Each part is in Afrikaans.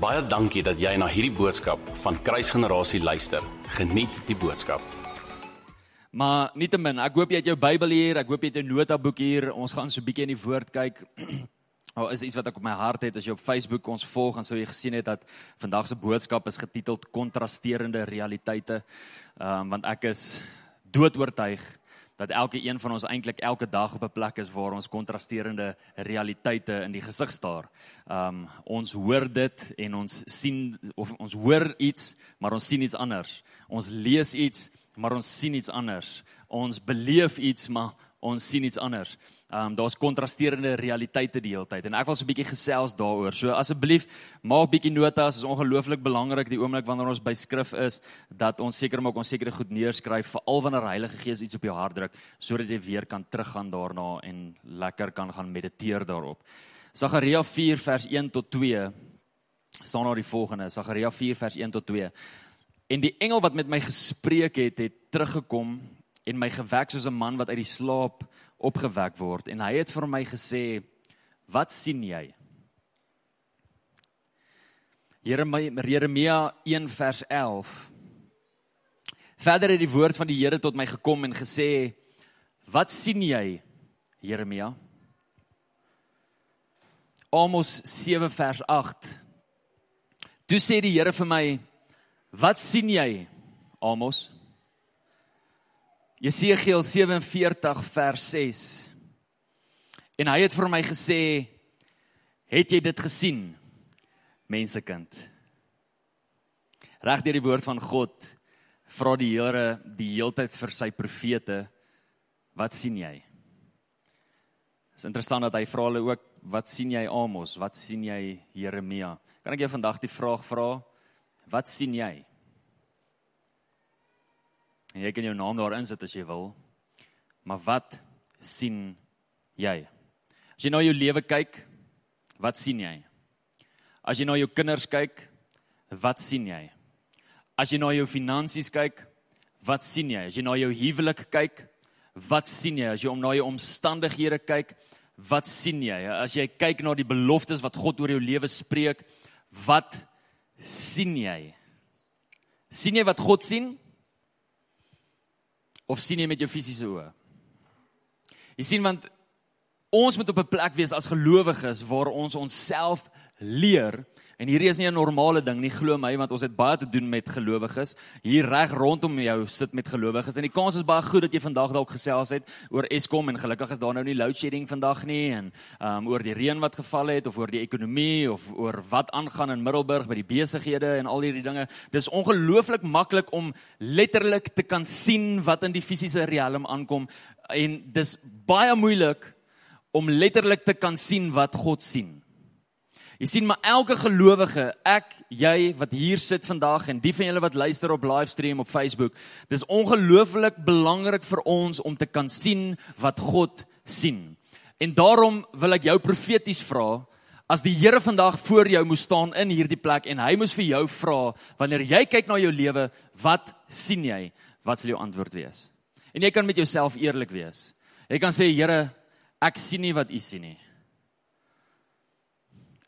Baie dankie dat jy na hierdie boodskap van Kruisgenerasie luister. Geniet die boodskap. Maar nietemin, ek hoop jy het jou Bybel hier, ek hoop jy het 'n notaboek hier. Ons gaan so 'n bietjie in die woord kyk. Daar is iets wat ek op my hart het as jy op Facebook ons volg en sou jy gesien het dat vandag se boodskap is getiteld kontrasterende realiteite. Ehm um, want ek is doodoortuig dat elke een van ons eintlik elke dag op 'n plek is waar ons kontrasterende realiteite in die gesig staar. Um ons hoor dit en ons sien of ons hoor iets, maar ons sien iets anders. Ons lees iets, maar ons sien iets anders. Ons beleef iets, maar ons sien iets anders. Um, daar's kontrasterende realiteite die hele tyd en ek wil so 'n bietjie gesels daaroor. So asseblief maak bietjie notas, is ongelooflik belangrik die oomblik wanneer ons by skrif is dat ons seker maak ons sekere goed neerskryf veral wanneer die Heilige Gees iets op jou hart druk sodat jy weer kan teruggaan daarna en lekker kan gaan mediteer daarop. Sagaria 4 vers 1 tot 2 staan daar die volgende. Sagaria 4 vers 1 tot 2. En die engel wat met my gespreek het, het teruggekom en my gewek soos 'n man wat uit die slaap opgewek word en hy het vir my gesê wat sien jy? Jeremia 1 vers 11 Verder het die woord van die Here tot my gekom en gesê wat sien jy Jeremia? Amos 7 vers 8 Toe sê die Here vir my wat sien jy Amos Jesegiel 47 vers 6. En hy het vir my gesê, "Het jy dit gesien, mensekind?" Reg deur die woord van God vra die Here die heeltyd vir sy profete, "Wat sien jy?" Dit is interessant dat hy vra hulle ook, "Wat sien jy Amos? Wat sien jy Jeremia?" Kan ek jou vandag die vraag vra, "Wat sien jy?" En jy kan jou naam daarin sit as jy wil. Maar wat sien jy? As jy na jou lewe kyk, wat sien jy? As jy na jou kinders kyk, wat sien jy? As jy na jou finansies kyk, wat sien jy? As jy na jou huwelik kyk, wat sien jy? As jy om na jou omstandighede kyk, wat sien jy? As jy kyk na die beloftes wat God oor jou lewe spreek, wat sien jy? sien jy wat God sien? Of sien jy met jou fisiese oë? Jy sien want ons moet op 'n plek wees as gelowiges waar ons onsself leer En hierdie is nie 'n normale ding nie, glo my, want ons het baie te doen met gelowiges. Hier reg rondom jou sit met gelowiges. En die kans is baie goed dat jy vandag dalk gesels het oor Eskom en gelukkig is daar nou nie load shedding vandag nie en um oor die reën wat geval het of oor die ekonomie of oor wat aangaan in Middelburg by die besighede en al hierdie dinge. Dis ongelooflik maklik om letterlik te kan sien wat in die fisiese riem aankom en dis baie moeilik om letterlik te kan sien wat God sien. Jy sien maar elke gelowige, ek, jy wat hier sit vandag en die van julle wat luister op livestream op Facebook, dis ongelooflik belangrik vir ons om te kan sien wat God sien. En daarom wil ek jou profeties vra, as die Here vandag voor jou moes staan in hierdie plek en hy moes vir jou vra, wanneer jy kyk na jou lewe, wat sien jy? Wat sal jou antwoord wees? En jy kan met jouself eerlik wees. Jy kan sê, Here, ek sien nie wat U sien nie.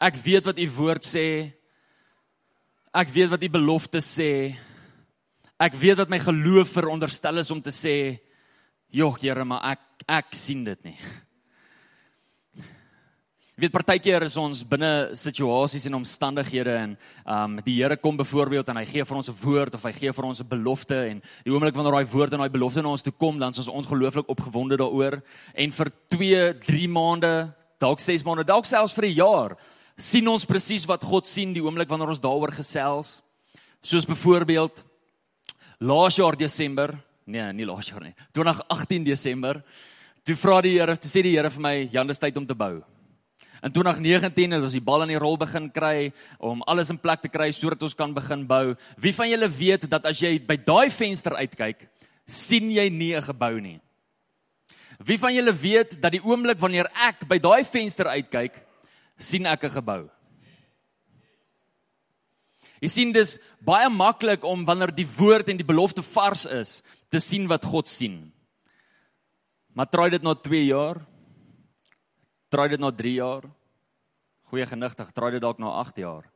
Ek weet wat u woord sê. Ek weet wat u beloftes sê. Ek weet wat my geloof veronderstel is om te sê, "Jog, Here, maar ek ek sien dit nie." Weet partykeer is ons binne situasies en omstandighede en ehm um, die Here kom byvoorbeeld en hy gee vir ons 'n woord of hy gee vir ons 'n belofte en die oomblik wanneer daai woord en daai belofte na ons toe kom, dan is ons ongelooflik opgewonde daaroor en vir 2, 3 maande, dalk 6 maande, dalk selfs vir 'n jaar sien ons presies wat God sien die oomblik wanneer ons daaroor gesels. Soos byvoorbeeld laas jaar Desember, nee, nie laas jaar nie. 2018 Desember. Toe vra die Here, toe sê die Here vir my, "Jan, dis tyd om te bou." In 2019 het ons die bal in die rol begin kry om alles in plek te kry sodat ons kan begin bou. Wie van julle weet dat as jy by daai venster uitkyk, sien jy nie 'n gebou nie? Wie van julle weet dat die oomblik wanneer ek by daai venster uitkyk, sien ek 'n gebou. Jy sien dis baie maklik om wanneer die woord en die belofte vars is, te sien wat God sien. Maar try dit na 2 jaar. Try dit na 3 jaar. Goeie genigtig, try dit dalk na 8 jaar.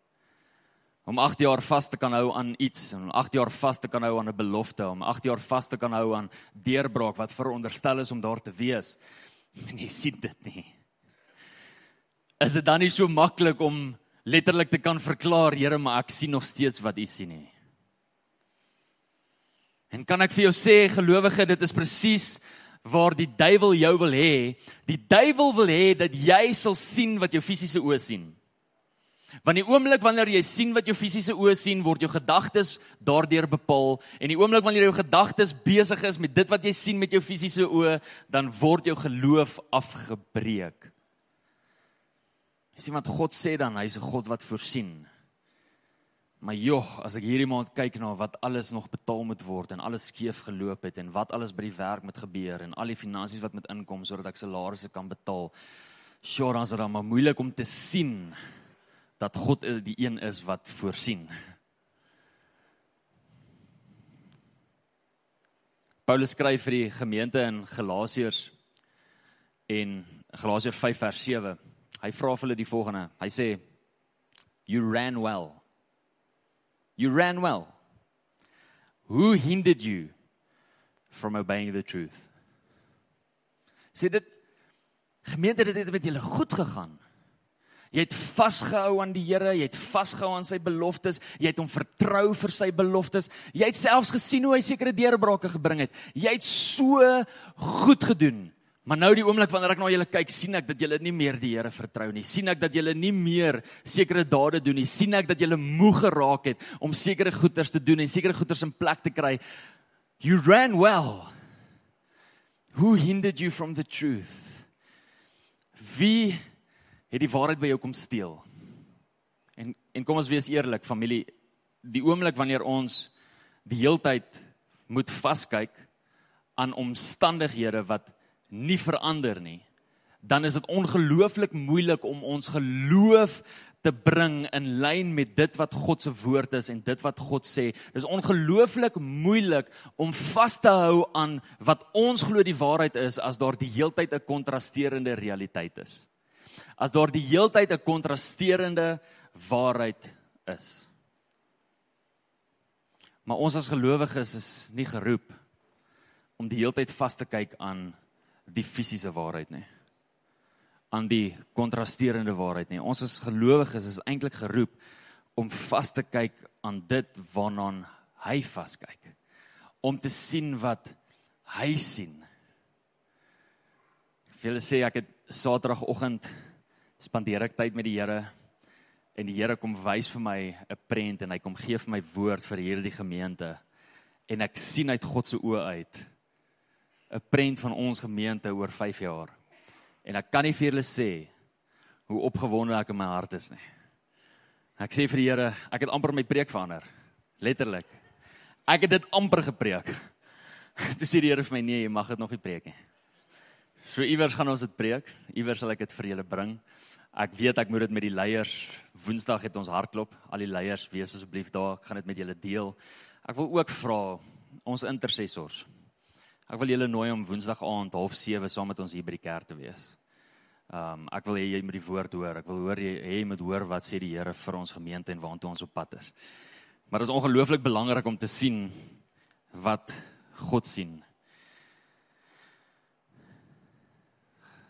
om 8 jaar vas te kan hou aan iets, om 8 jaar vas te kan hou aan 'n belofte, om 8 jaar vas te kan hou aan deurbraak wat veronderstel is om daar te wees. En jy sien dit nie. Is dit dan nie so maklik om letterlik te kan verklaar, Here, maar ek sien nog steeds wat U sien nie. En kan ek vir jou sê, gelowige, dit is presies waar die duiwel jou wil hê. Die duiwel wil hê dat jy sal sien wat jou fisiese oë sien. Want die oomblik wanneer jy sien wat jou fisiese oë sien, word jou gedagtes daardeur bepaal en die oomblik wanneer jou gedagtes besig is met dit wat jy sien met jou fisiese oë, dan word jou geloof afgebreek. Sien wat God sê dan, hy's 'n God wat voorsien. Maar joh, as ek hierdie maand kyk na wat alles nog betaal moet word en alles skeef geloop het en wat alles by die werk moet gebeur en al die finansies wat moet inkom sodat ek salarisse kan betaal. Sjoe, dan is dit dan maar moeilik om te sien dat God die een is wat voorsien. Paulus skryf vir die gemeente in Galasiërs en Galasiërs 5 vers 7. Hy vra vir hulle die volgende. Hy sê you ran well. You ran well. Who hindered you from obeying the truth? Sê dit gemeente dit het met julle goed gegaan. Jy het vasgehou aan die Here, jy het vasgehou aan sy beloftes, jy het hom vertrou vir sy beloftes. Jy het selfs gesien hoe hy sekere deurbrake gebring het. Jy het so goed gedoen. Maar nou die oomblik wanneer ek na julle kyk, sien ek dat julle nie meer die Here vertrou nie. sien ek dat julle nie meer sekere dade doen nie. sien ek dat julle moeg geraak het om sekere goeders te doen en sekere goeders in plek te kry. You ran well. Who hindered you from the truth? Wie het die waarheid by jou kom steel. En en kom ons wees eerlik, familie, die oomblik wanneer ons die heeltyd moet vaskyk aan omstandighede wat nie verander nie, dan is dit ongelooflik moeilik om ons geloof te bring in lyn met dit wat God se woord is en dit wat God sê. Dis ongelooflik moeilik om vas te hou aan wat ons glo die waarheid is as daar die heeltyd 'n kontrasterende realiteit is as daar die heeltyd 'n kontrasterende waarheid is. Maar ons as gelowiges is nie geroep om die heeltyd vas te kyk aan die fisiese waarheid nie. aan die kontrasterende waarheid nie. Ons as gelowiges is eintlik geroep om vas te kyk aan dit waarna hy vaskyk. Om te sien wat hy sien. Wil sê ek het Saterdagoggend spandeer ek tyd met die Here en die Here kom wys vir my 'n prent en hy kom gee vir my woord vir hierdie gemeente en ek sien uit God se oë uit 'n prent van ons gemeente oor 5 jaar. En ek kan nie vir julle sê hoe opgewonde ek in my hart is nie. Ek sê vir die Here, ek het amper my preek verander. Letterlik. Ek het dit amper gepreek. Toe sê die Here vir my, nee, jy mag dit nog nie preek nie. So iewers gaan ons dit preek. Iewers sal ek dit vir julle bring. Ek weet ek moet dit met die leiers Woensdag het ons hartklop. Al die leiers wees asseblief daar. Ek gaan dit met julle deel. Ek wil ook vra ons intercessors. Ek wil julle nooi om Woensdag aand 07:30 saam met ons hier by die kerk te wees. Um ek wil hê jy moet die woord hoor. Ek wil hoor jy hê jy moet hoor wat sê die Here vir ons gemeente en waartoe ons op pad is. Maar dit is ongelooflik belangrik om te sien wat God sien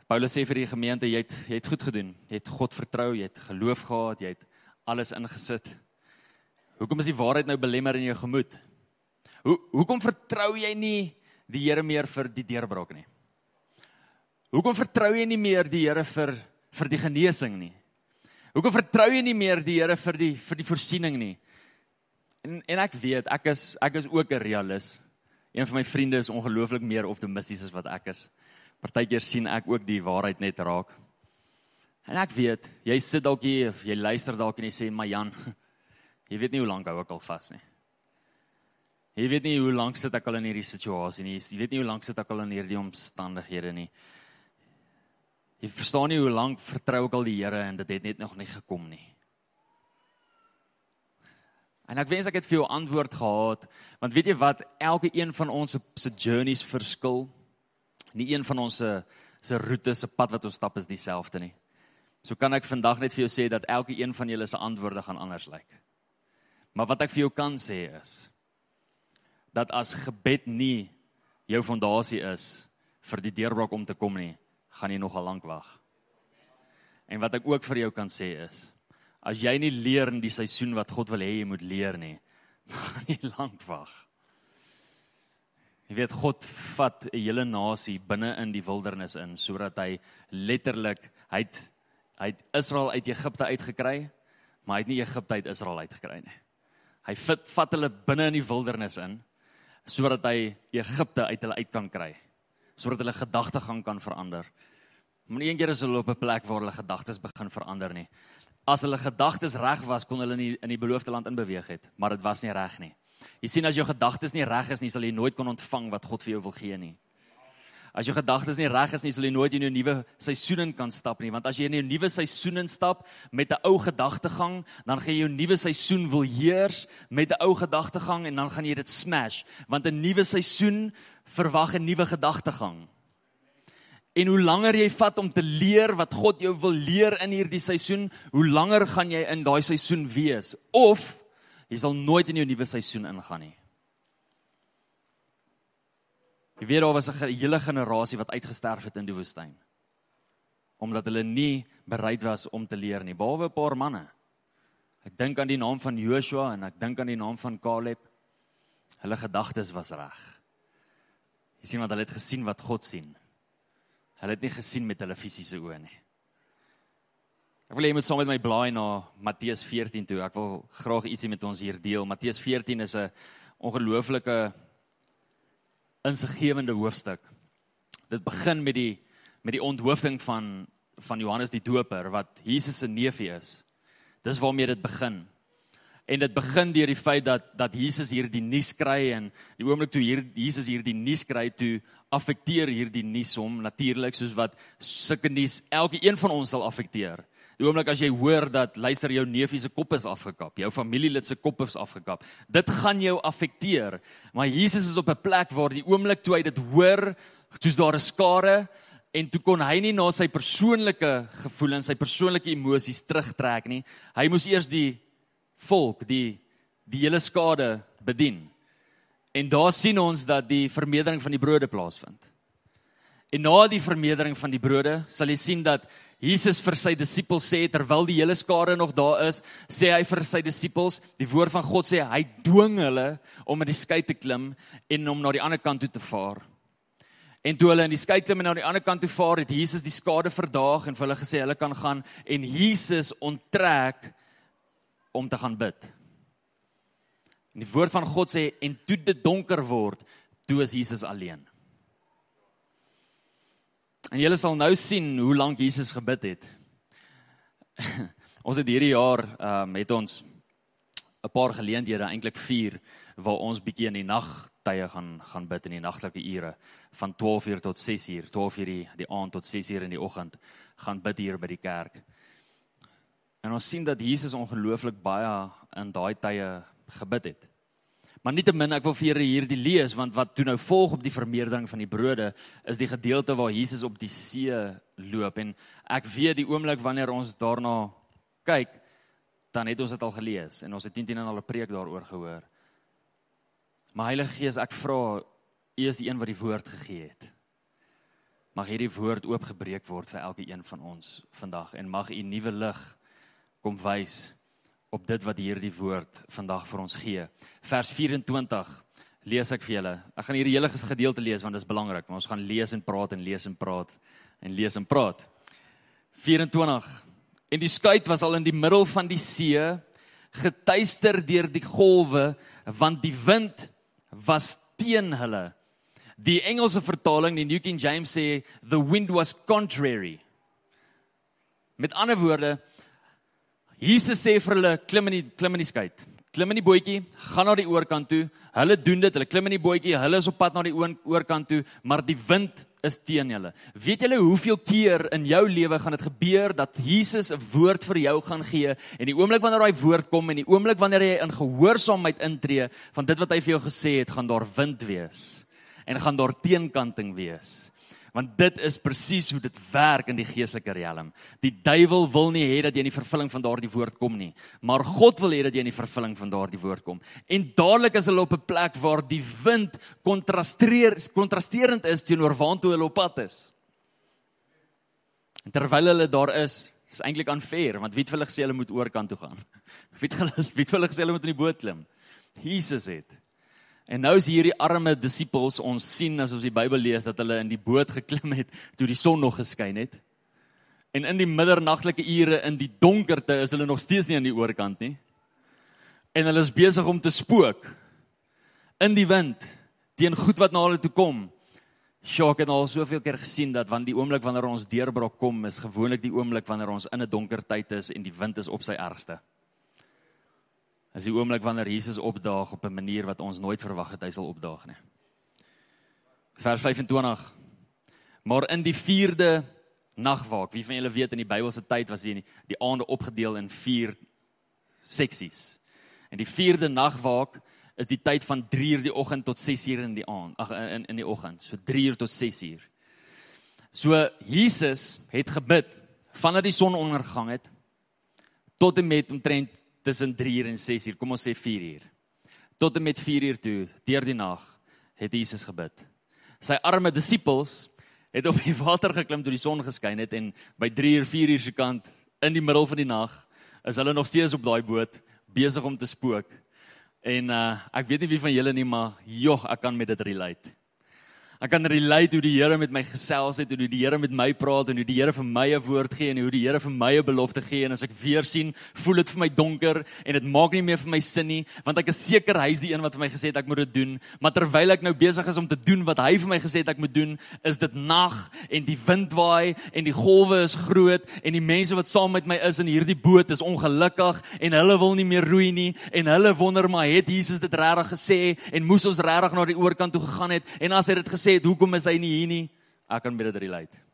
Paulus sê vir die gemeente jy het jy het goed gedoen. Jy het God vertrou, jy het geloof gehad, jy het alles ingesit. Hoekom is die waarheid nou belemmer in jou gemoed? Hoe hoekom vertrou jy nie die Here meer vir die deurbraak nie? Hoekom vertrou jy nie meer die Here vir vir die genesing nie? Hoekom vertrou jy nie meer die Here vir die vir die voorsiening nie? En en ek weet ek is ek is ook 'n realist. Een van my vriende is ongelooflik meer optimisties as wat ek is. Partykeer sien ek ook die waarheid net raak. En ek weet, jy sit dalk hier of jy luister dalk en jy sê, "Maar Jan, jy weet nie hoe lank hou ek al vas nie." Jy weet nie hoe lank sit ek al in hierdie situasie nie. Jy weet nie hoe lank sit ek al in hierdie omstandighede nie. Jy verstaan nie hoe lank vertrou ek al die Here en dit het net nog nie gekom nie. En ek wens ek het vir jou antwoord gehad, want weet jy wat, elke een van ons se journeys verskil nie een van ons se se roete se pad wat ons stap is dieselfde nie. So kan ek vandag net vir jou sê dat elke een van julle se antwoorde gaan anders lyk. Maar wat ek vir jou kan sê is dat as gebed nie jou fondasie is vir die deurbraak om te kom nie, gaan jy nogal lank wag. En wat ek ook vir jou kan sê is as jy nie leer in die seisoen wat God wil hê jy moet leer nie, gaan jy lank wag. Jy weet God vat 'n hele nasie binne in die wildernis in sodat hy letterlik hy het hy het Israel uit Egipte uitgekry, maar hy het nie Egipte uit Israel uitgekry nie. Hy vat vat hulle binne in die wildernis in sodat hy Egipte uit hulle uit kan kry. Sodat hulle gedagtegang kan verander. Maar een keer is hulle op 'n plek waar hulle gedagtes begin verander nie. As hulle gedagtes reg was, kon hulle nie in die beloofde land inbeweeg het, maar dit was nie reg nie. Jy sien as jou gedagtes nie reg is nie, sal jy nooit kon ontvang wat God vir jou wil gee nie. As jou gedagtes nie reg is nie, sal jy nooit in 'n nuwe seisoen kan stap nie, want as jy in 'n nuwe seisoen instap met 'n ou gedagtegang, dan gaan jy jou nuwe seisoen wil heers met 'n ou gedagtegang en dan gaan jy dit smash, want 'n nuwe seisoen verwag 'n nuwe gedagtegang. En hoe langer jy vat om te leer wat God jou wil leer in hierdie seisoen, hoe langer gaan jy in daai seisoen wees of Jy sal nooit in jou nuwe seisoen ingaan nie. Jy weet daar was 'n hele generasie wat uitgesterf het in die woestyn. Omdat hulle nie bereid was om te leer nie, behalwe 'n paar manne. Ek dink aan die naam van Joshua en ek dink aan die naam van Caleb. Hulle gedagtes was reg. Jy sien wat hulle het gesien wat God sien. Hulle het nie gesien met hulle fisiese oë nie. Ek wil hê jy moet saam met my blaai na Matteus 14 toe. Ek wil graag ietsie met ons hier deel. Matteus 14 is 'n ongelooflike insiggewende hoofstuk. Dit begin met die met die onthoofding van van Johannes die Doper wat Jesus se neefie is. Dis waarmee dit begin. En dit begin deur die feit dat dat Jesus hier die nuus kry en die oomblik toe hier Jesus hier die nuus kry toe affekteer hierdie nuus hom natuurlik soos wat sulke nuus elke een van ons sal affekteer. Die oomblik as jy hoor dat luister jou neefie se kop is afgekap, jou familielid se kop is afgekap, dit gaan jou affekteer. Maar Jesus is op 'n plek waar die oomblik toe hy dit hoor, soos daar 'n skare en toe kon hy nie na sy persoonlike gevoelens, sy persoonlike emosies terugtrek nie. Hy moes eers die volk, die die hele skade bedien. En daar sien ons dat die vermeerdering van die brode plaasvind. En na die vermeerdering van die brode sal jy sien dat Jesus vir sy disippels sê terwyl die hele skare nog daar is, sê hy vir sy disippels, die woord van God sê hy dwing hulle om in die skei te klim en om na die ander kant toe te vaar. En toe hulle in die skei klim en na die ander kant toe vaar, het Jesus die skade verdaag en vir hulle gesê hulle kan gaan en Jesus onttrek om te gaan bid. En die woord van God sê en toe dit donker word, toe is Jesus alleen. En julle sal nou sien hoe lank Jesus gebid het. ons het hierdie jaar ehm um, het ons 'n paar geleenthede, eintlik 4, waar ons bietjie in die nagtye gaan gaan bid in die nagtelike ure van 12:00 tot 6:00, 12:00 die, die aand tot 6:00 in die oggend gaan bid hier by die kerk. En ons sien dat Jesus ongelooflik baie in daai tye gebid het. Maar nietemin ek wil vir julle hierdie lees want wat toe nou volg op die vermeerdering van die brode is die gedeelte waar Jesus op die see loop en ek weet die oomblik wanneer ons daarna kyk dan het ons dit al gelees en ons het teen teen al 'n preek daaroor gehoor. Maar Heilige Gees, ek vra U is die een wat die woord gegee het. Mag hierdie woord oopgebreek word vir elke een van ons vandag en mag U nuwe lig kom wys op dit wat hierdie woord vandag vir ons gee. Vers 24 lees ek vir julle. Ek gaan hierdie hele gedeelte lees want dit is belangrik, maar ons gaan lees en praat en lees en praat en lees en praat. 24 En die skuit was al in die middel van die see, getuister deur die golwe, want die wind was teen hulle. Die Engelse vertaling, die New King James sê the wind was contrary. Met ander woorde, Jesus sê vir hulle klim in die klim in die skei. Klim in die bootjie, gaan na die oorkant toe. Hulle doen dit, hulle klim in die bootjie, hulle is op pad na die oorkant toe, maar die wind is teen hulle. Weet julle hoeveel keer in jou lewe gaan dit gebeur dat Jesus 'n woord vir jou gaan gee en die oomblik wanneer daai woord kom en die oomblik wanneer jy in gehoorsaamheid intree van dit wat hy vir jou gesê het, gaan daar wind wees en gaan daar teenkanting wees. Want dit is presies hoe dit werk in die geestelike riem. Die duiwel wil nie hê dat jy in die vervulling van daardie woord kom nie, maar God wil hê dat jy in die vervulling van daardie woord kom. En dadelik is hulle op 'n plek waar die wind kontrasteer kontrasterend is teenoor waantoe hulle op pad is. En terwyl hulle daar is, is eintlik unfair want wie het vir hulle gesê hulle moet oorkant toe gaan? Wie het hulle wie het vir hulle gesê hulle moet in die boot klim? Jesus het. En nou is hierdie arme disippels ons sien as ons die Bybel lees dat hulle in die boot geklim het toe die son nog geskyn het. En in die middernagtelike ure in die donkerte is hulle nog steeds nie aan die oorkant nie. En hulle is besig om te spook in die wind teen goed wat na hulle toe kom. Sjoe, ek het al soveel keer gesien dat wanneer die oomblik wanneer ons deurbraak kom is gewoonlik die oomblik wanneer ons in 'n donker tyd is en die wind is op sy ergste is die oomblik wanneer Jesus opdaag op 'n manier wat ons nooit verwag het hy sal opdaag nie. Vers 25. Maar in die 4de nagwaak, wie van julle weet in die Bybelse tyd was die die aande opgedeel in 4 seksies. En die 4de nagwaak is die tyd van 3 uur die oggend tot 6 uur in die aand, ag in in die oggend, so 3 uur tot 6 uur. So Jesus het gebid vanaf die son ondergang het tot en met omtrent tussen 3 uur en 6 uur, kom ons sê 4 uur. Tot en met 4 uur toe, deur die nag, het Jesus gebid. Sy arme disippels het op die water geklim toe die son geskyn het en by 3 uur 4 uur se kant in die middel van die nag is hulle nog steeds op daai boot besig om te spook. En uh ek weet nie wie van julle nie maar jog, ek kan met dit relate. Ek kan relate hoe die Here met my gesels het, hoe die Here met my praat en hoe die Here vir my 'n woord gee en hoe die Here vir my 'n belofte gee. En as ek weer sien, voel dit vir my donker en dit maak nie meer vir my sin nie, want ek is seker hy is die een wat vir my gesê het ek moet dit doen, maar terwyl ek nou besig is om te doen wat hy vir my gesê het ek moet doen, is dit nag en die wind waai en die golwe is groot en die mense wat saam met my is in hierdie boot is ongelukkig en hulle wil nie meer roei nie en hulle wonder maar het Jesus dit regtig gesê en moes ons regtig na die oorkant toe gegaan het? En as hy dit gesê het, hoekom is hy nie hier nie? Ek kan dit relate.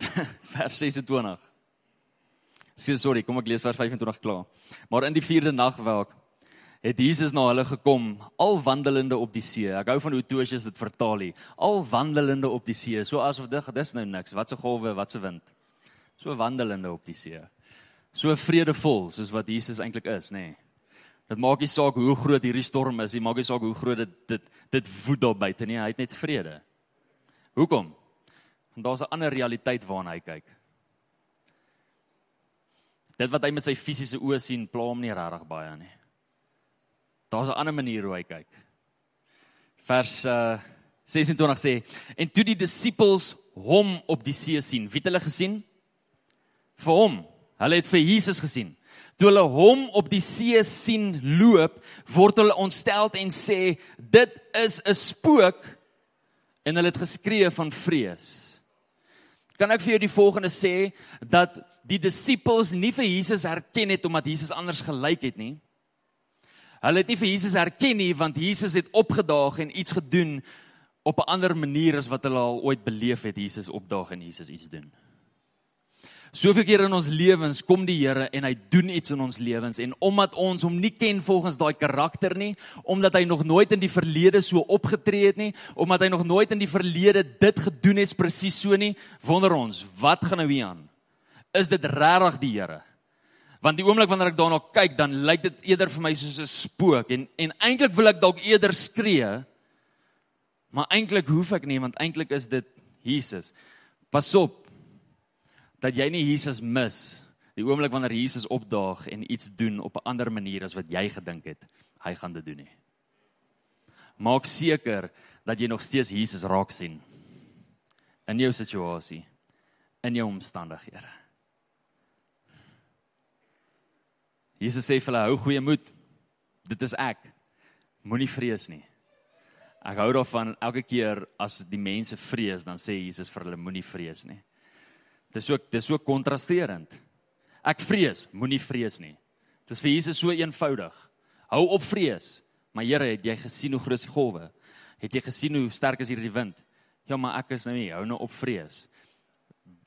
vers 26. Sê sorry, kom ek lees vers 25 klaar. Maar in die 4de nag welk het Jesus na hulle gekom, al wandelende op die see. Ek hou van hoe Tosius dit vertaal hier. Al wandelende op die see, so asof dit dis nou niks. Wat se golwe, wat se wind. So wandelende op die see. So vredevol soos wat Jesus eintlik is, nê. Nee. Dit maak nie saak hoe groot hierdie storm is, dit maak nie saak hoe groot dit dit dit woed daar buite nie, hy het net vrede. Hoekom? Want daar's 'n ander realiteit waarna hy kyk. Dit wat hy met sy fisiese oë sien, pla hom nie regtig baie nie. Daar's 'n ander manier hoe hy kyk. Vers uh 26 sê en toe die disippels hom op die see sien, wie het hulle gesien? Vir hom. Hulle het vir Jesus gesien. Toe hulle hom op die see sien loop, word hulle ontstel en sê dit is 'n spook en hulle het geskree van vrees. Kan ek vir jou die volgende sê dat die disippels nie vir Jesus herken het omdat Jesus anders gelyk het nie. Hulle het nie vir Jesus herken nie want Jesus het opgedaag en iets gedoen op 'n ander manier as wat hulle al ooit beleef het Jesus opdaag en Jesus iets doen. Soveel keer in ons lewens kom die Here en hy doen iets in ons lewens en omdat ons hom nie ken volgens daai karakter nie, omdat hy nog nooit in die verlede so opgetree het nie, omdat hy nog nooit in die verlede dit gedoen het presies so nie, wonder ons, wat gaan nou hier aan? Is dit regtig die Here? Want die oomblik wanneer ek daarna kyk, dan lyk dit eerder vir my soos 'n spook en en eintlik wil ek dalk eerder skree, maar eintlik hoef ek nie want eintlik is dit Jesus. Pas op, dat jy nie Jesus mis die oomblik wanneer Jesus opdaag en iets doen op 'n ander manier as wat jy gedink het hy gaan dit doen nie. Maak seker dat jy nog steeds Jesus raak sien in jou situasie, in jou omstandighede. Jesus sê vir hulle hou goeie moed. Dit is ek. Moenie vrees nie. Ek hou daarvan elke keer as die mense vrees, dan sê Jesus vir hulle moenie vrees nie. Dis so dis so kontrasterend. Ek vrees, moenie vrees nie. Dit is vir Jesus so eenvoudig. Hou op vrees. Maar Here, het jy gesien hoe groot die golwe? Het jy gesien hoe sterk is hierdie wind? Ja, maar ek is nou nie, hou nou op vrees.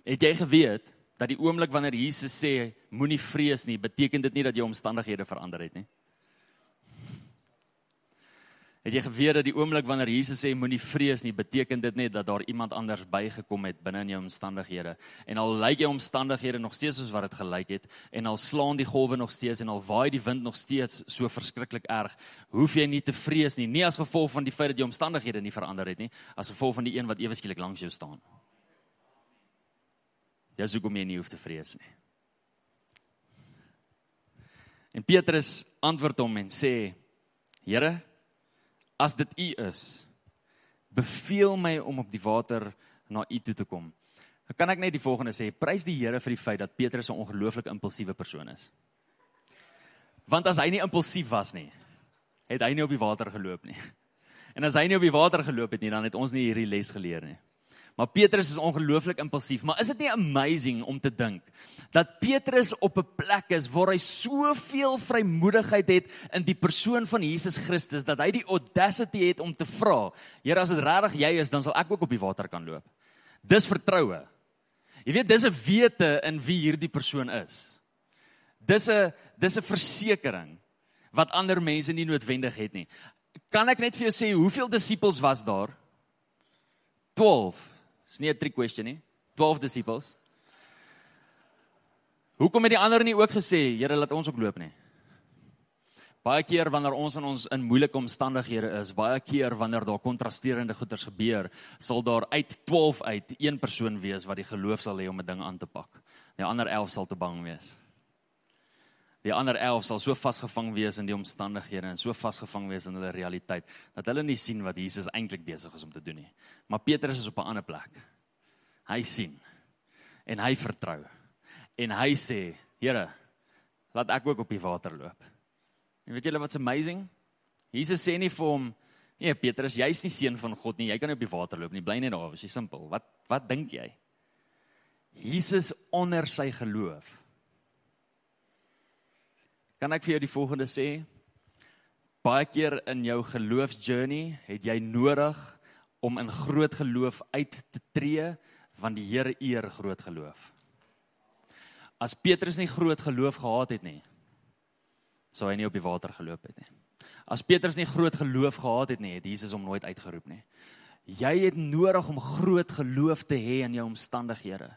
Het jy geweet dat die oomblik wanneer Jesus sê moenie vrees nie, beteken dit nie dat jou omstandighede verander het nie. Het jy geweet dat die oomblik wanneer Jesus sê moenie vrees nie, beteken dit net dat daar iemand anders bygekom het binne in jou omstandighede. En al lyk jou omstandighede nog steeds soos wat dit gelyk het en al slaan die golwe nog steeds en al waai die wind nog steeds so verskriklik erg, hoef jy nie te vrees nie, nie as gevolg van die feit dat jou omstandighede nie verander het nie, as gevolg van die een wat ewe skielik langs jou staan. Dis hoekom jy nie hoef te vrees nie. En Petrus antwoord hom en sê: Here, as dit u is, beveel my om op die water na u toe te kom. Kan ek net die volgende sê? Prys die Here vir die feit dat Petrus 'n ongelooflik impulsiewe persoon is. Want as hy nie impulsief was nie, het hy nie op die water geloop nie. En as hy nie op die water geloop het nie, dan het ons nie hierdie les geleer nie. Maar Petrus is ongelooflik impulsief, maar is dit nie amazing om te dink dat Petrus op 'n plek is waar hy soveel vrymoedigheid het in die persoon van Jesus Christus dat hy die audacity het om te vra: "Here, as dit regtig jy is, dan sal ek ook op die water kan loop." Dis vertroue. Jy weet, dis 'n wete in wie hierdie persoon is. Dis 'n dis 'n versekering wat ander mense nie noodwendig het nie. Kan ek net vir jou sê hoeveel disippels was daar? 12. Dis nie 'n trick question nie. 12 disippels. Hoekom het die ander nie ook gesê, Here, laat ons ook loop nie? Baie keer wanneer ons in ons in moeilike omstandighede is, baie keer wanneer daar kontrasterende goeters gebeur, sal daar uit 12 uit een persoon wees wat die geloof sal hê om 'n ding aan te pak. Die ander 11 sal te bang wees. Die ander 11 sal so vasgevang wees in die omstandighede en so vasgevang wees in hulle realiteit dat hulle nie sien wat Jesus eintlik besig is om te doen nie. Maar Petrus is op 'n ander plek. Hy sien en hy vertrou. En hy sê, Here, laat ek ook op die water loop. En weet julle wat's amazing? Jesus sê nie vir hom, "Nee Petrus, jy's nie seun van God nie. Jy kan nie op die water loop nie. Bly net daar, dis simpel. Wat wat dink jy?" Jesus onder sy geloof. Kan ek vir jou die volgende sê? Baie keer in jou geloofsjourney het jy nodig om in groot geloof uit te tree want die Here eer groot geloof. As Petrus nie groot geloof gehad het nie, sou hy nie op die water geloop het nie. As Petrus nie groot geloof gehad het nie, het Jesus hom nooit uitgeroep nie. Jy het nodig om groot geloof te hê in jou omstandighede.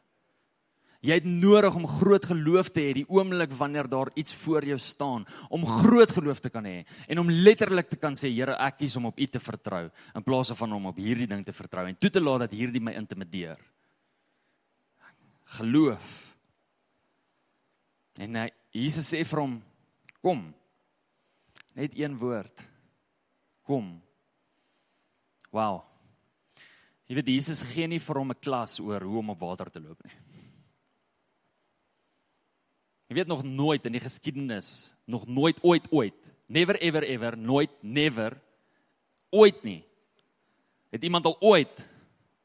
Jy het nodig om groot geloof te hê die oomblik wanneer daar iets voor jou staan, om groot geloof te kan hê en om letterlik te kan sê Here, ek kies om op U te vertrou in plaas van om op hierdie ding te vertrou en toe te laat dat hierdie my intimideer. Geloof. En hy Jesus sê vir hom: "Kom." Net een woord. Kom. Wow. Jy weet Jesus gee nie vir hom 'n klas oor hoe om op water te loop nie. Jy weet nog nooit in die geskiedenis, nog nooit ooit ooit, never ever ever, nooit never ooit nie. Het iemand al ooit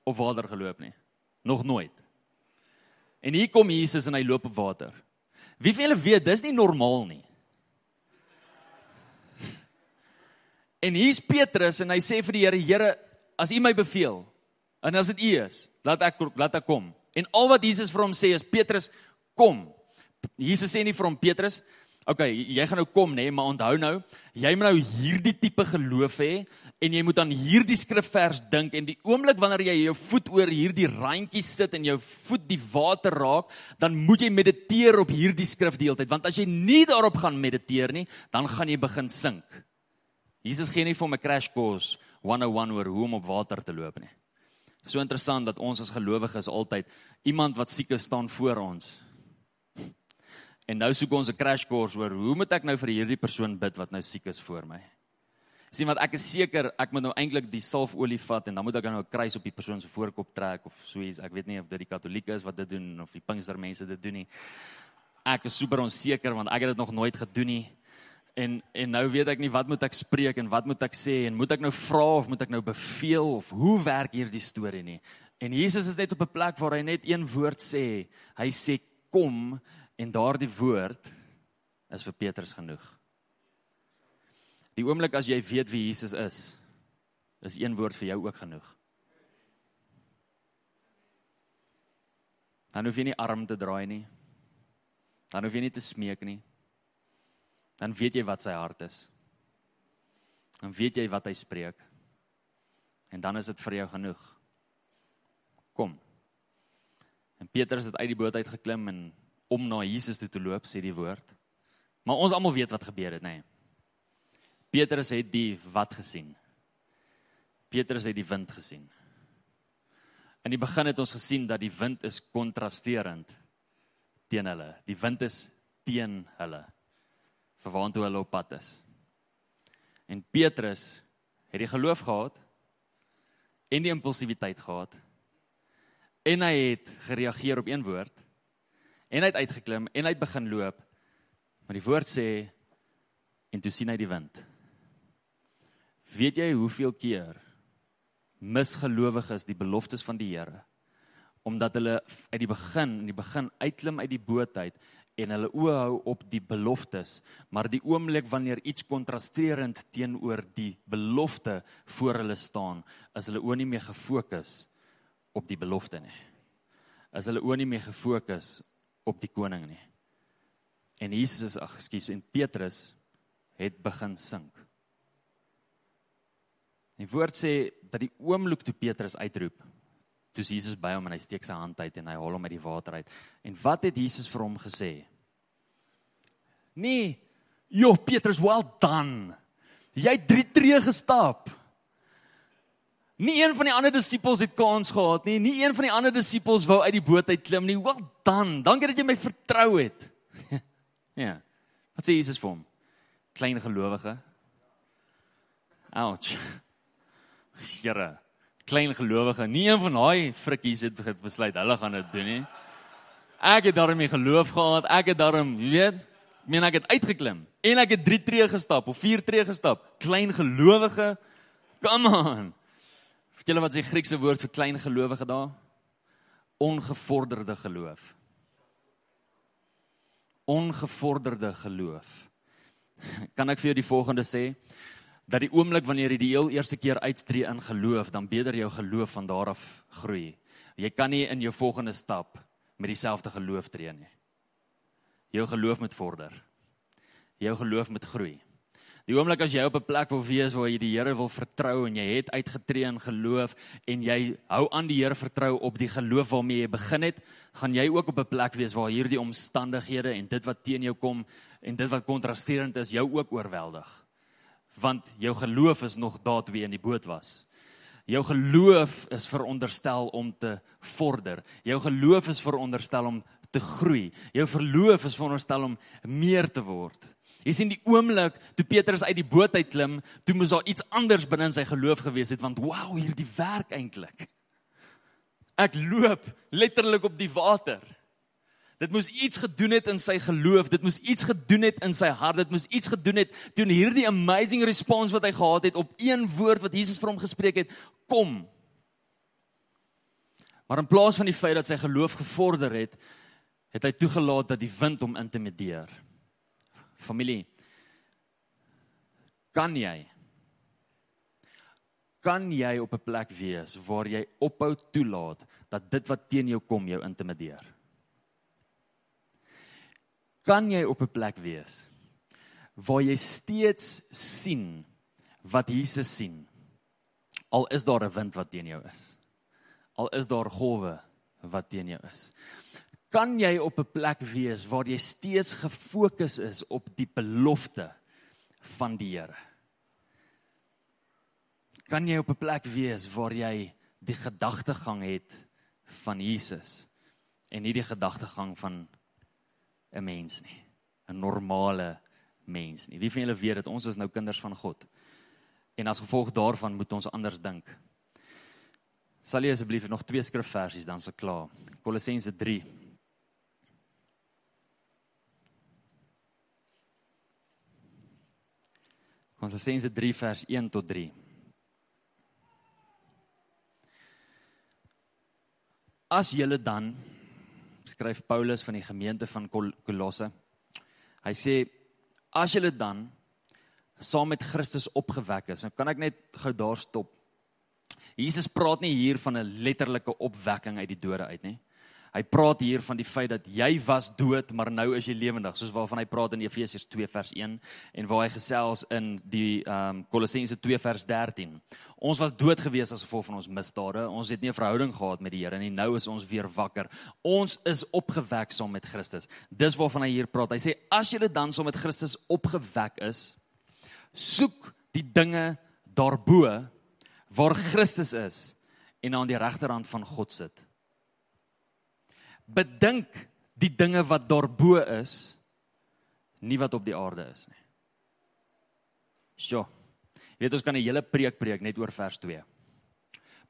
op water geloop nie? Nog nooit. En hier kom Jesus en hy loop op water. Wie van julle weet dis nie normaal nie? En hier's Petrus en hy sê vir die Here: "Here, as U my beveel en as dit U is, laat ek laat ek kom." En al wat Jesus vir hom sê is: "Petrus, kom." Jesus sê nie vir hom Petrus, "Oké, okay, jy gaan nou kom nê, nee, maar onthou nou, jy moet nou hierdie tipe geloof hê en jy moet aan hierdie skrifvers dink en die oomblik wanneer jy jou voet oor hierdie randjie sit en jou voet die water raak, dan moet jy mediteer op hierdie skrif die hele tyd, want as jy nie daarop gaan mediteer nie, dan gaan jy begin sink." Jesus gee nie vir 'n crash course 101 oor hoe om op water te loop nie. So interessant dat ons as gelowiges altyd iemand wat siek is staan voor ons En nou soek ons 'n crash course oor hoe moet ek nou vir hierdie persoon bid wat nou siek is voor my? Sien wat ek is seker ek moet nou eintlik die salfolie vat en dan moet ek nou 'n kruis op die persoon se voorkop trek of so iets. Ek weet nie of dit die katolieke is wat dit doen of die pinkstermense dit doen nie. Ek is super onseker want ek het dit nog nooit gedoen nie. En en nou weet ek nie wat moet ek spreek en wat moet ek sê en moet ek nou vra of moet ek nou beveel of hoe werk hierdie storie nie. En Jesus is net op 'n plek waar hy net een woord sê. Hy sê kom En daardie woord is vir Petrus genoeg. Die oomblik as jy weet wie Jesus is, is een woord vir jou ook genoeg. Dan hoef jy nie arm te draai nie. Dan hoef jy nie te smeek nie. Dan weet jy wat sy hart is. dan weet jy wat hy spreek. En dan is dit vir jou genoeg. Kom. En Petrus het uit die boot uit geklim en om na Jesus toe te loop, sê die woord. Maar ons almal weet wat gebeur het, nê. Nee. Petrus het die wat gesien. Petrus het die wind gesien. In die begin het ons gesien dat die wind is kontrasterend teen hulle. Die wind is teen hulle vir waantoe hulle op pad is. En Petrus het die geloof gehad en die impulsiwiteit gehad. En hy het gereageer op een woord en hy het uitgeklim en hy het begin loop. Maar die woord sê en toe sien hy die wind. Weet jy hoeveel keer misgelowiges die beloftes van die Here omdat hulle uit die begin in die begin uitklim uit die boot uit en hulle oë hou op die beloftes maar die oomblik wanneer iets kontrasterend teenoor die belofte voor hulle staan is hulle oë nie meer gefokus op die belofte nie is hulle oë nie meer gefokus op die koning nie en Jesus ag ekskuus en Petrus het begin sink Die woord sê dat die oomblik toe Petrus uitroep, toe Jesus by hom en hy steek sy hand uit en hy haal hom uit die water uit. En wat het Jesus vir hom gesê? Nee, jo Petrus, well done. Jy het 3 tree gestap. Nie een van die ander disippels het kans gehad nie. Nie een van die ander disippels wou uit die boot uit klim nie. Well done. Dankie dat jy my vertrou het. ja. Wat sê Jesus vir hom? Klein gelowige. Ouch. Here, klein gelowige, nie een van daai frikkies het besluit hulle gaan dit doen nie. Ek het daarmee geloof gehad. Ek het daarom, jy weet, ek meen ek het uitgeklim en ek het 3 tree gestap of 4 tree gestap. Klein gelowige. Come on. Vertel hulle wat se Griekse woord vir klein gelowige daar? Ongevorderde geloof. Ongevorderde geloof. Kan ek vir jou die volgende sê? dat die oomblik wanneer jy die heel eerste keer uitstree in geloof, dan beter jou geloof van daar af groei. Jy kan nie in jou volgende stap met dieselfde geloof tree nie. Jou geloof moet vorder. Jou geloof moet groei. Die oomblik as jy op 'n plek wil wees waar jy die Here wil vertrou en jy het uitgetree in geloof en jy hou aan die Here vertrou op die geloof waarmee jy begin het, gaan jy ook op 'n plek wees waar hierdie omstandighede en dit wat teen jou kom en dit wat kontrasterend is, jou ook oorweldig want jou geloof is nog daar toe jy in die boot was. Jou geloof is veronderstel om te vorder. Jou geloof is veronderstel om te groei. Jou verloof is veronderstel om meer te word. Jy sien die oomblik toe Petrus uit die boot uit klim, toe moes daar iets anders binne in sy geloof gewees het want wow, hierdie werk eintlik. Ek loop letterlik op die water. Dit moes iets gedoen het in sy geloof, dit moes iets gedoen het in sy hart, dit moes iets gedoen het toe hierdie amazing response wat hy gehad het op een woord wat Jesus vir hom gespreek het, kom. Maar in plaas van die feit dat sy geloof gevorder het, het hy toegelaat dat die wind hom intimideer. Familie, kan jy kan jy op 'n plek wees waar jy ophou toelaat dat dit wat teen jou kom jou intimideer? kan jy op 'n plek wees waar jy steeds sien wat Jesus sien. Al is daar 'n wind wat teen jou is. Al is daar golwe wat teen jou is. Kan jy op 'n plek wees waar jy steeds gefokus is op die belofte van die Here? Kan jy op 'n plek wees waar jy die gedagtegang het van Jesus en nie die gedagtegang van 'n mens nie. 'n Normale mens nie. Wie van julle weet dat ons is nou kinders van God? En as gevolg daarvan moet ons anders dink. Sal jy asseblief nog twee skrifversies dan se klaar. Kolossense 3. Kolossense 3 vers 1 tot 3. As julle dan skryf Paulus van die gemeente van Kolosse. Hy sê as julle dan saam met Christus opgewek is, dan kan ek net gou daar stop. Jesus praat nie hier van 'n letterlike opwekking uit die dode uit nie. Hy praat hier van die feit dat jy was dood, maar nou is jy lewendig, soos waarvan hy praat in Efesiërs 2 vers 1 en waar hy gesels in die ehm um, Kolossense 2 vers 13. Ons was dood gewees as gevolg van ons misdade. Ons het nie 'n verhouding gehad met die Here nie. Nou is ons weer wakker. Ons is opgewek saam met Christus. Dis waarvan hy hier praat. Hy sê as jy dan saam met Christus opgewek is, soek die dinge daarbo waar Christus is en aan die regterhand van God sit bedink die dinge wat daarbo is nie wat op die aarde is nie. Sjoe. Jy weet ons kan 'n hele preek preek net oor vers 2.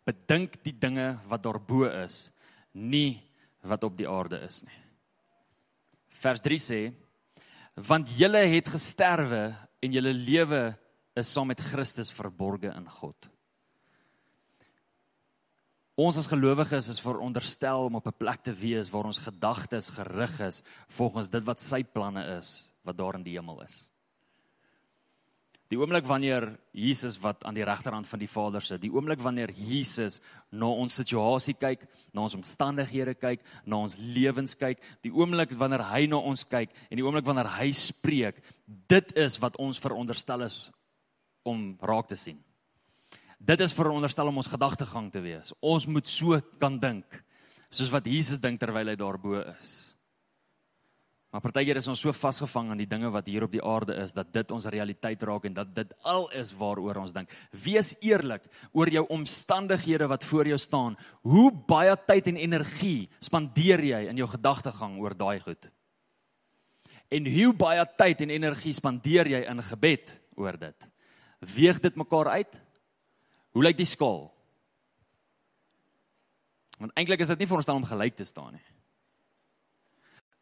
Bedink die dinge wat daarbo is, nie wat op die aarde is nie. Vers 3 sê: Want julle het gesterwe en julle lewe is saam met Christus verborge in God. Ons as gelowiges is veronderstel om op 'n plek te wees waar ons gedagtes gerig is volgens dit wat sy planne is wat daar in die hemel is. Die oomblik wanneer Jesus wat aan die regterhand van die Vader sit, die oomblik wanneer Jesus na ons situasie kyk, na ons omstandighede kyk, na ons lewens kyk, die oomblik wanneer hy na ons kyk en die oomblik wanneer hy spreek, dit is wat ons veronderstel is om raak te sien. Dit is veronderstel om ons gedagtegang te wees. Ons moet so kan dink soos wat Jesus dink terwyl hy daarbo is. Maar partykeer is ons so vasgevang aan die dinge wat hier op die aarde is dat dit ons realiteit raak en dat dit al is waaroor ons dink. Wees eerlik oor jou omstandighede wat voor jou staan. Hoe baie tyd en energie spandeer jy in jou gedagtegang oor daai goed? En hoe baie tyd en energie spandeer jy in gebed oor dit? Weeg dit mekaar uit? Hoe lyk die skaal? Want eintlik is dit nie veronderstel om gelyk te staan nie.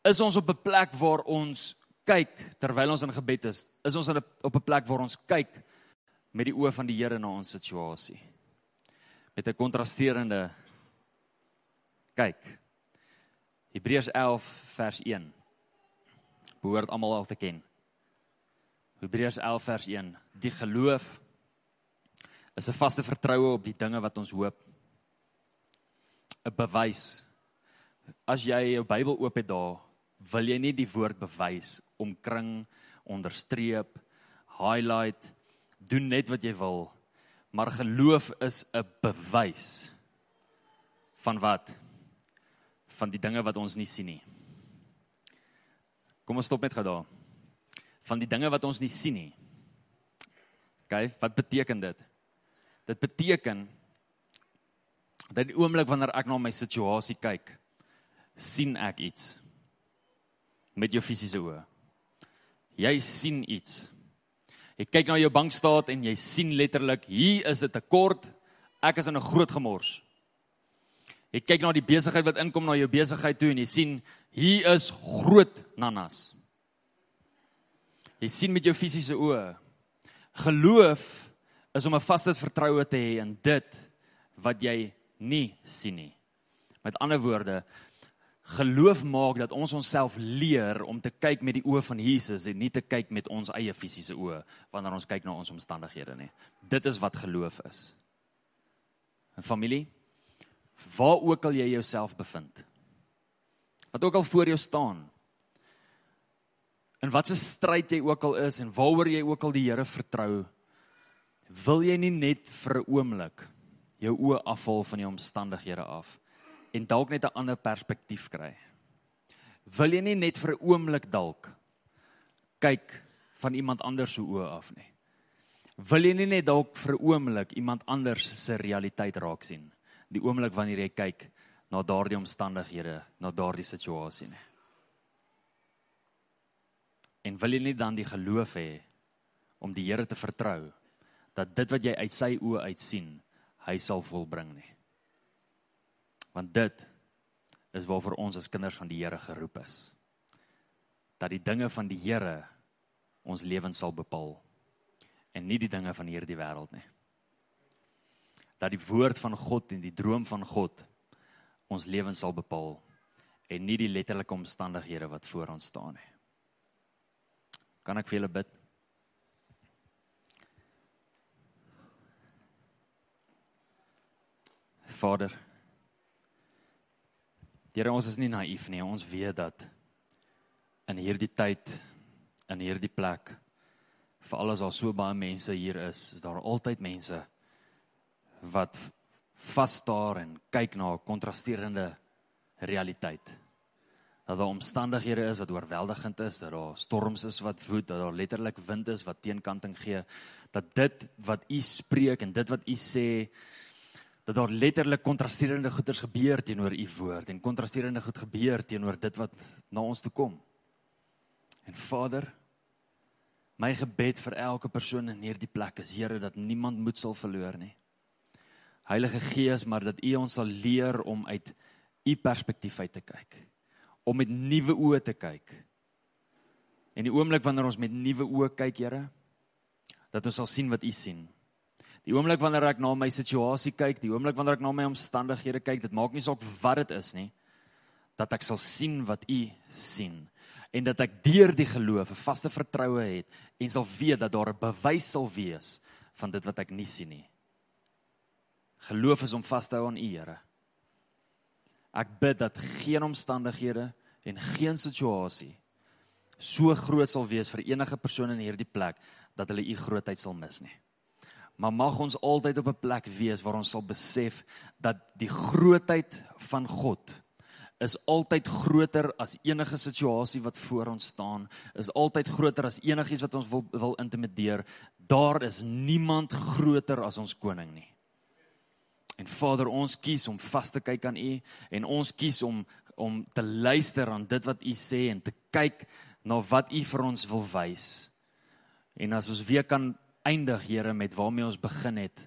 Is ons op 'n plek waar ons kyk terwyl ons in gebed is? Is ons op 'n plek waar ons kyk met die oë van die Here na ons situasie? Met 'n kontrasterende kyk. Hebreërs 11 vers 1. Behoort almal al te ken. Hebreërs 11 vers 1. Die geloof is 'n vaste vertroue op die dinge wat ons hoop. 'n Bewys. As jy jou Bybel oop het daar, wil jy nie die woord bewys omkring, onderstreep, highlight, doen net wat jy wil. Maar geloof is 'n bewys van wat? Van die dinge wat ons nie sien nie. Kom ons stop net gou daar. Van die dinge wat ons nie sien nie. OK, wat beteken dit? Dit beteken dat die oomblik wanneer ek na my situasie kyk, sien ek iets met jou fisiese oë. Jy sien iets. Jy kyk na jou bankstaat en jy sien letterlik hier is 'n tekort. Ek is in 'n groot gemors. Jy kyk na die besigheid wat inkom na jou besigheid toe en jy sien hier is groot nanas. Jy sien met jou fisiese oë. Geloof is om 'n vaste vertroue te hê in dit wat jy nie sien nie. Met ander woorde, geloof maak dat ons onsself leer om te kyk met die oë van Jesus en nie te kyk met ons eie fisiese oë wanneer ons kyk na ons omstandighede nie. Dit is wat geloof is. 'n Familie, waar ook al jy jouself bevind. Wat ook al voor jou staan. In watter stryd jy ook al is en waaroor jy ook al die Here vertrou, wil jy nie net vir 'n oomblik jou oë afval van die omstandighede af en dalk net 'n ander perspektief kry? Wil jy nie net vir 'n oomblik dalk kyk van iemand anders se oë af nie? Wil jy nie net dalk vir 'n oomblik iemand anders se realiteit raak sien? Die oomblik wanneer jy kyk na daardie omstandighede, na daardie situasie nie. En wil jy nie dan die geloof hê om die Here te vertrou dat dit wat jy uit sy oë uit sien, hy sal volbring nie. Want dit is waarvoor ons as kinders van die Here geroep is. Dat die dinge van die Here ons lewens sal bepaal en nie die dinge van hierdie wêreld nie. Dat die woord van God en die droom van God ons lewens sal bepaal en nie die letterlike omstandighede wat voor ons staan nie. Kan ek vir julle bid? Vader. Here, ons is nie naïef nie. Ons weet dat in hierdie tyd in hierdie plek veral as daar so baie mense hier is, is daar altyd mense wat vas staar en kyk na 'n kontrasterende realiteit. Dat daar omstandighede is wat oorweldigend is, dat daar storms is wat woed, dat daar letterlik wind is wat teenkanting gee, dat dit wat u spreek en dit wat u sê dat daar letterlik kontrasterende goeders gebeur teenoor u woord en kontrasterende goed gebeur teenoor dit wat na ons toe kom. En Vader, my gebed vir elke persoon in hierdie plek is Here dat niemand moed sal verloor nie. Heilige Gees, maar dat U ons sal leer om uit U perspektief uit te kyk, om met nuwe oë te kyk. En die oomblik wanneer ons met nuwe oë kyk, Here, dat ons sal sien wat U sien. Die oomblik wanneer ek na my situasie kyk, die oomblik wanneer ek na my omstandighede kyk, dit maak nie saak wat dit is nie, dat ek sal sien wat U sien en dat ek deur die geloof 'n vaste vertroue het en sal weet dat daar 'n bewys sal wees van dit wat ek nie sien nie. Geloof is om vas te hou aan U, Here. Ek bid dat geen omstandighede en geen situasie so groot sal wees vir enige persoon in hierdie plek dat hulle U grootheid sal mis nie. Maar mag ons altyd op 'n plek wees waar ons sal besef dat die grootheid van God is altyd groter as enige situasie wat voor ons staan, is altyd groter as enigiets wat ons wil wil intimideer. Daar is niemand groter as ons koning nie. En Vader, ons kies om vas te kyk aan U en ons kies om om te luister aan dit wat U sê en te kyk na wat U vir ons wil wys. En as ons weer kan eindig, Here, met waarmee ons begin het.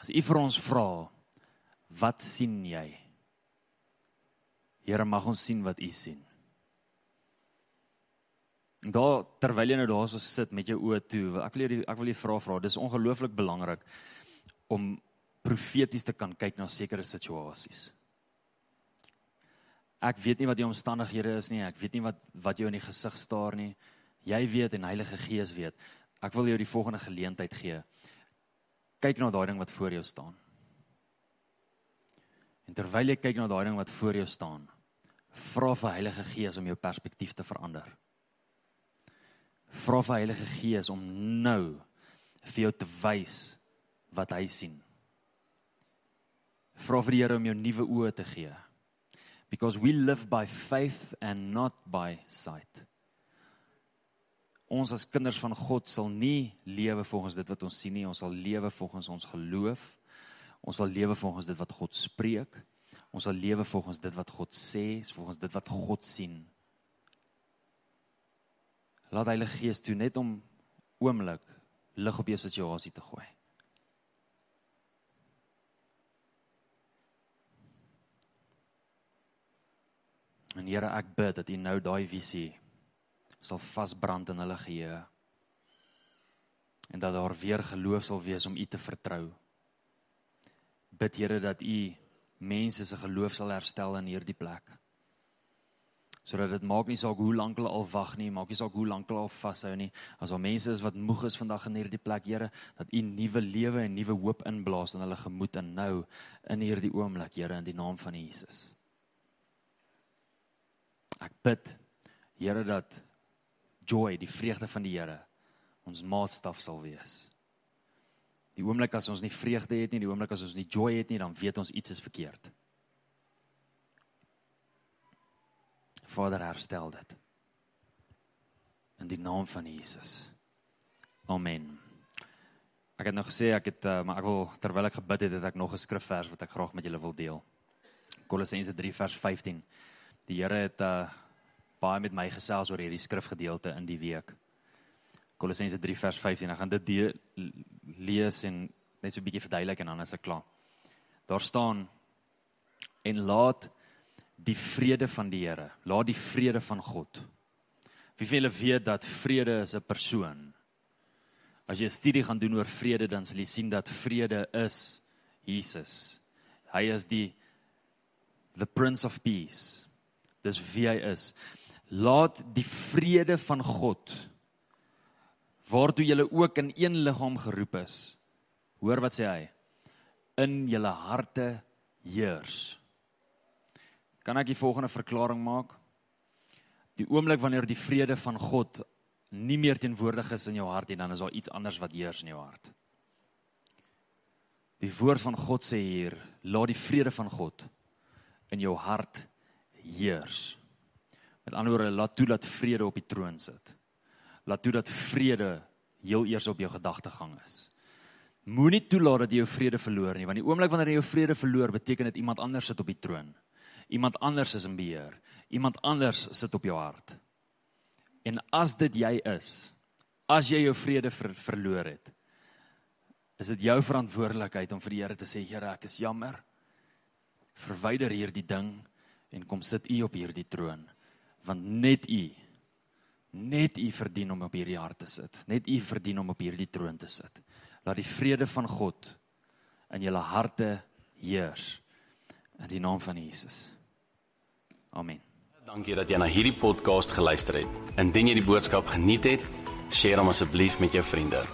As U vir ons vra, wat sien jy? Here mag ons sien wat U sien. Daar terwyl jy nou daar so sit met jou oë toe, ek wil jy ek wil jy vra vra, dis ongelooflik belangrik om profeties te kan kyk na sekere situasies. Ek weet nie wat die omstandighede is nie, ek weet nie wat wat jou in die gesig staar nie. Jy weet en Heilige Gees weet. Ek wil jou die volgende geleentheid gee. Kyk na daai ding wat voor jou staan. En terwyl jy kyk na daai ding wat voor jou staan, vra vir Heilige Gees om jou perspektief te verander. Vra vir Heilige Gees om nou vir jou te wys wat hy sien. Vra vir die Here om jou nuwe oë te gee. Because we live by faith and not by sight. Ons as kinders van God sal nie lewe volgens dit wat ons sien nie, ons sal lewe volgens ons geloof. Ons sal lewe volgens dit wat God spreek. Ons sal lewe volgens dit wat God sê, volgens dit wat God sien. Laat Heilige Gees toe net om oomblik lig op jou situasie te gooi. En Here, ek bid dat U nou daai visie sal vasbrand in hulle geheue. En dat daar weer geloof sal wees om U te vertrou. Bid Here dat U mense se geloof sal herstel in hierdie plek. Sodat dit maak nie saak hoe lank hulle al wag nie, maak nie saak hoe lank hulle al vashou nie. As daar mense is wat moeg is vandag in hierdie plek, Here, dat U nuwe lewe en nuwe hoop inblaas in hulle gemoed en nou in hierdie oomblik, Here, in die naam van Jesus. Ek bid, Here, dat joy, die vreugde van die Here ons maatstaf sal wees. Die oomblik as ons nie vreugde het nie, die oomblik as ons nie joy het nie, dan weet ons iets is verkeerd. Vader, herstel dit. In die naam van Jesus. Amen. Ek het nog gesê ek het uh, maar ek wil terwyl ek gebid het, het ek nog 'n skrifvers wat ek graag met julle wil deel. Kolossense 3 vers 15. Die Here het uh, baie met my gesels oor hierdie skrifgedeelte in die week. Kolossense 3 vers 15. Ek gaan dit lees en net so 'n bietjie verduidelik en dan is ek klaar. Daar staan en laat die vrede van die Here, laat die vrede van God. Wie van julle weet dat vrede is 'n persoon? As jy 'n studie gaan doen oor vrede, dan sal jy sien dat vrede is Jesus. Hy is die the prince of peace. Dis wie hy is. Laat die vrede van God waartoe julle ook in een liggaam geroep is. Hoor wat sê hy? In julle harte heers. kan ek die volgende verklaring maak? Die oomblik wanneer die vrede van God nie meer teenwoordig is in jou hart nie, dan is daar iets anders wat heers in jou hart. Die woord van God sê hier, laat die vrede van God in jou hart heers. Met ander woorde, laat toe dat vrede op die troon sit. Laat toe dat vrede heel eers op jou gedagtegang is. Moenie toelaat dat jy jou vrede verloor nie, want die oomblik wanneer jy jou vrede verloor, beteken dit iemand anders sit op die troon. Iemand anders is in beheer. Iemand anders sit op jou hart. En as dit jy is, as jy jou vrede ver, verloor het, is dit jou verantwoordelikheid om vir die Here te sê, Here, ek is jammer. Verwyder hierdie ding en kom sit U op hierdie troon, want net U net U verdien om op hierdie hart te sit. Net U verdien om op hierdie troon te sit. Laat die vrede van God in julle harte heers in die naam van Jesus. Amen. Dankie dat jy na hierdie podcast geluister het. Indien jy die boodskap geniet het, deel hom asseblief met jou vriende.